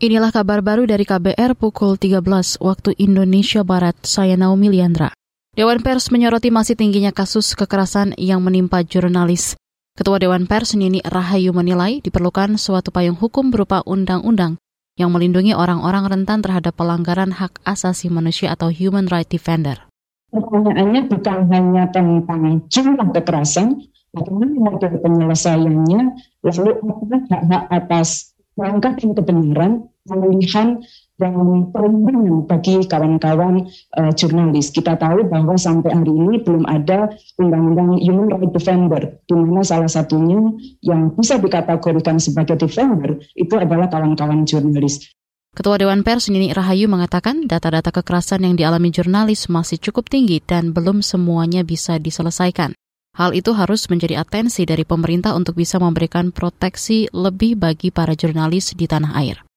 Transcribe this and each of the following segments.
Inilah kabar baru dari KBR pukul 13 waktu Indonesia Barat. Saya Naomi Liandra. Dewan Pers menyoroti masih tingginya kasus kekerasan yang menimpa jurnalis. Ketua Dewan Pers Nini Rahayu menilai diperlukan suatu payung hukum berupa undang-undang yang melindungi orang-orang rentan terhadap pelanggaran hak asasi manusia atau human right defender. Pertanyaannya bukan hanya tentang jumlah kekerasan, bagaimana model penyelesaiannya, lalu apa hak-hak atas mengangkat kebenaran, pemulihan dan perlindungan bagi kawan-kawan uh, jurnalis. Kita tahu bahwa sampai hari ini belum ada undang-undang Human Rights Defender, di mana salah satunya yang bisa dikategorikan sebagai defender itu adalah kawan-kawan jurnalis. Ketua Dewan Pers Nini Rahayu mengatakan data-data kekerasan yang dialami jurnalis masih cukup tinggi dan belum semuanya bisa diselesaikan. Hal itu harus menjadi atensi dari pemerintah untuk bisa memberikan proteksi lebih bagi para jurnalis di tanah air.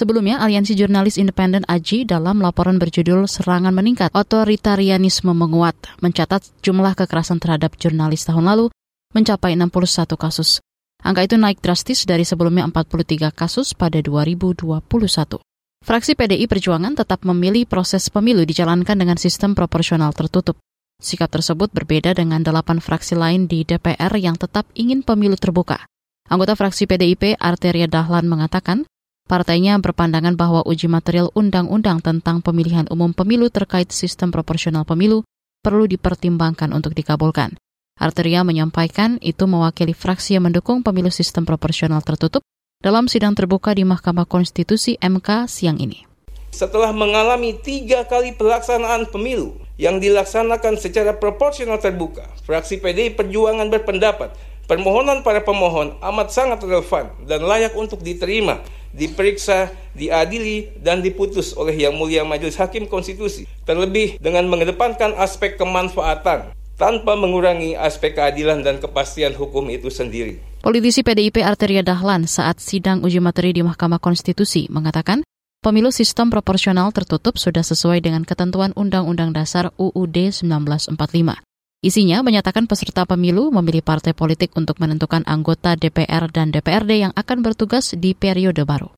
Sebelumnya, Aliansi Jurnalis Independen AJI dalam laporan berjudul Serangan Meningkat, Otoritarianisme Menguat, mencatat jumlah kekerasan terhadap jurnalis tahun lalu mencapai 61 kasus. Angka itu naik drastis dari sebelumnya 43 kasus pada 2021. Fraksi PDI Perjuangan tetap memilih proses pemilu dijalankan dengan sistem proporsional tertutup. Sikap tersebut berbeda dengan delapan fraksi lain di DPR yang tetap ingin pemilu terbuka. Anggota fraksi PDIP Arteria Dahlan mengatakan, partainya berpandangan bahwa uji material undang-undang tentang pemilihan umum pemilu terkait sistem proporsional pemilu perlu dipertimbangkan untuk dikabulkan. Arteria menyampaikan itu mewakili fraksi yang mendukung pemilu sistem proporsional tertutup dalam sidang terbuka di Mahkamah Konstitusi MK siang ini. Setelah mengalami tiga kali pelaksanaan pemilu, yang dilaksanakan secara proporsional terbuka, fraksi PDI Perjuangan berpendapat permohonan para pemohon amat sangat relevan dan layak untuk diterima, diperiksa, diadili, dan diputus oleh Yang Mulia Majelis Hakim Konstitusi, terlebih dengan mengedepankan aspek kemanfaatan tanpa mengurangi aspek keadilan dan kepastian hukum itu sendiri. Politisi PDIP Arteria Dahlan saat sidang uji materi di Mahkamah Konstitusi mengatakan Pemilu sistem proporsional tertutup sudah sesuai dengan ketentuan Undang-Undang Dasar UUD 1945. Isinya menyatakan peserta pemilu memilih partai politik untuk menentukan anggota DPR dan DPRD yang akan bertugas di periode baru.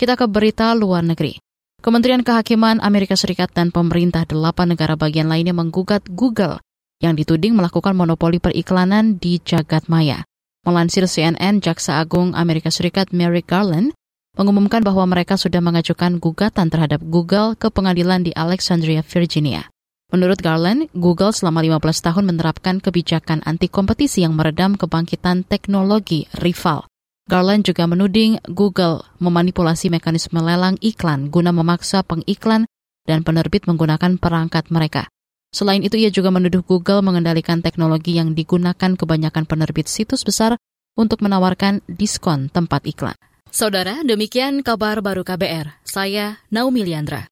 Kita ke berita luar negeri. Kementerian Kehakiman Amerika Serikat dan pemerintah delapan negara bagian lainnya menggugat Google yang dituding melakukan monopoli periklanan di jagat maya. Melansir CNN, Jaksa Agung Amerika Serikat Merrick Garland mengumumkan bahwa mereka sudah mengajukan gugatan terhadap Google ke pengadilan di Alexandria, Virginia. Menurut Garland, Google selama 15 tahun menerapkan kebijakan anti kompetisi yang meredam kebangkitan teknologi rival. Garland juga menuding Google memanipulasi mekanisme lelang iklan guna memaksa pengiklan dan penerbit menggunakan perangkat mereka. Selain itu, ia juga menuduh Google mengendalikan teknologi yang digunakan kebanyakan penerbit situs besar untuk menawarkan diskon tempat iklan. Saudara, demikian kabar baru KBR. Saya Naomi Liandra.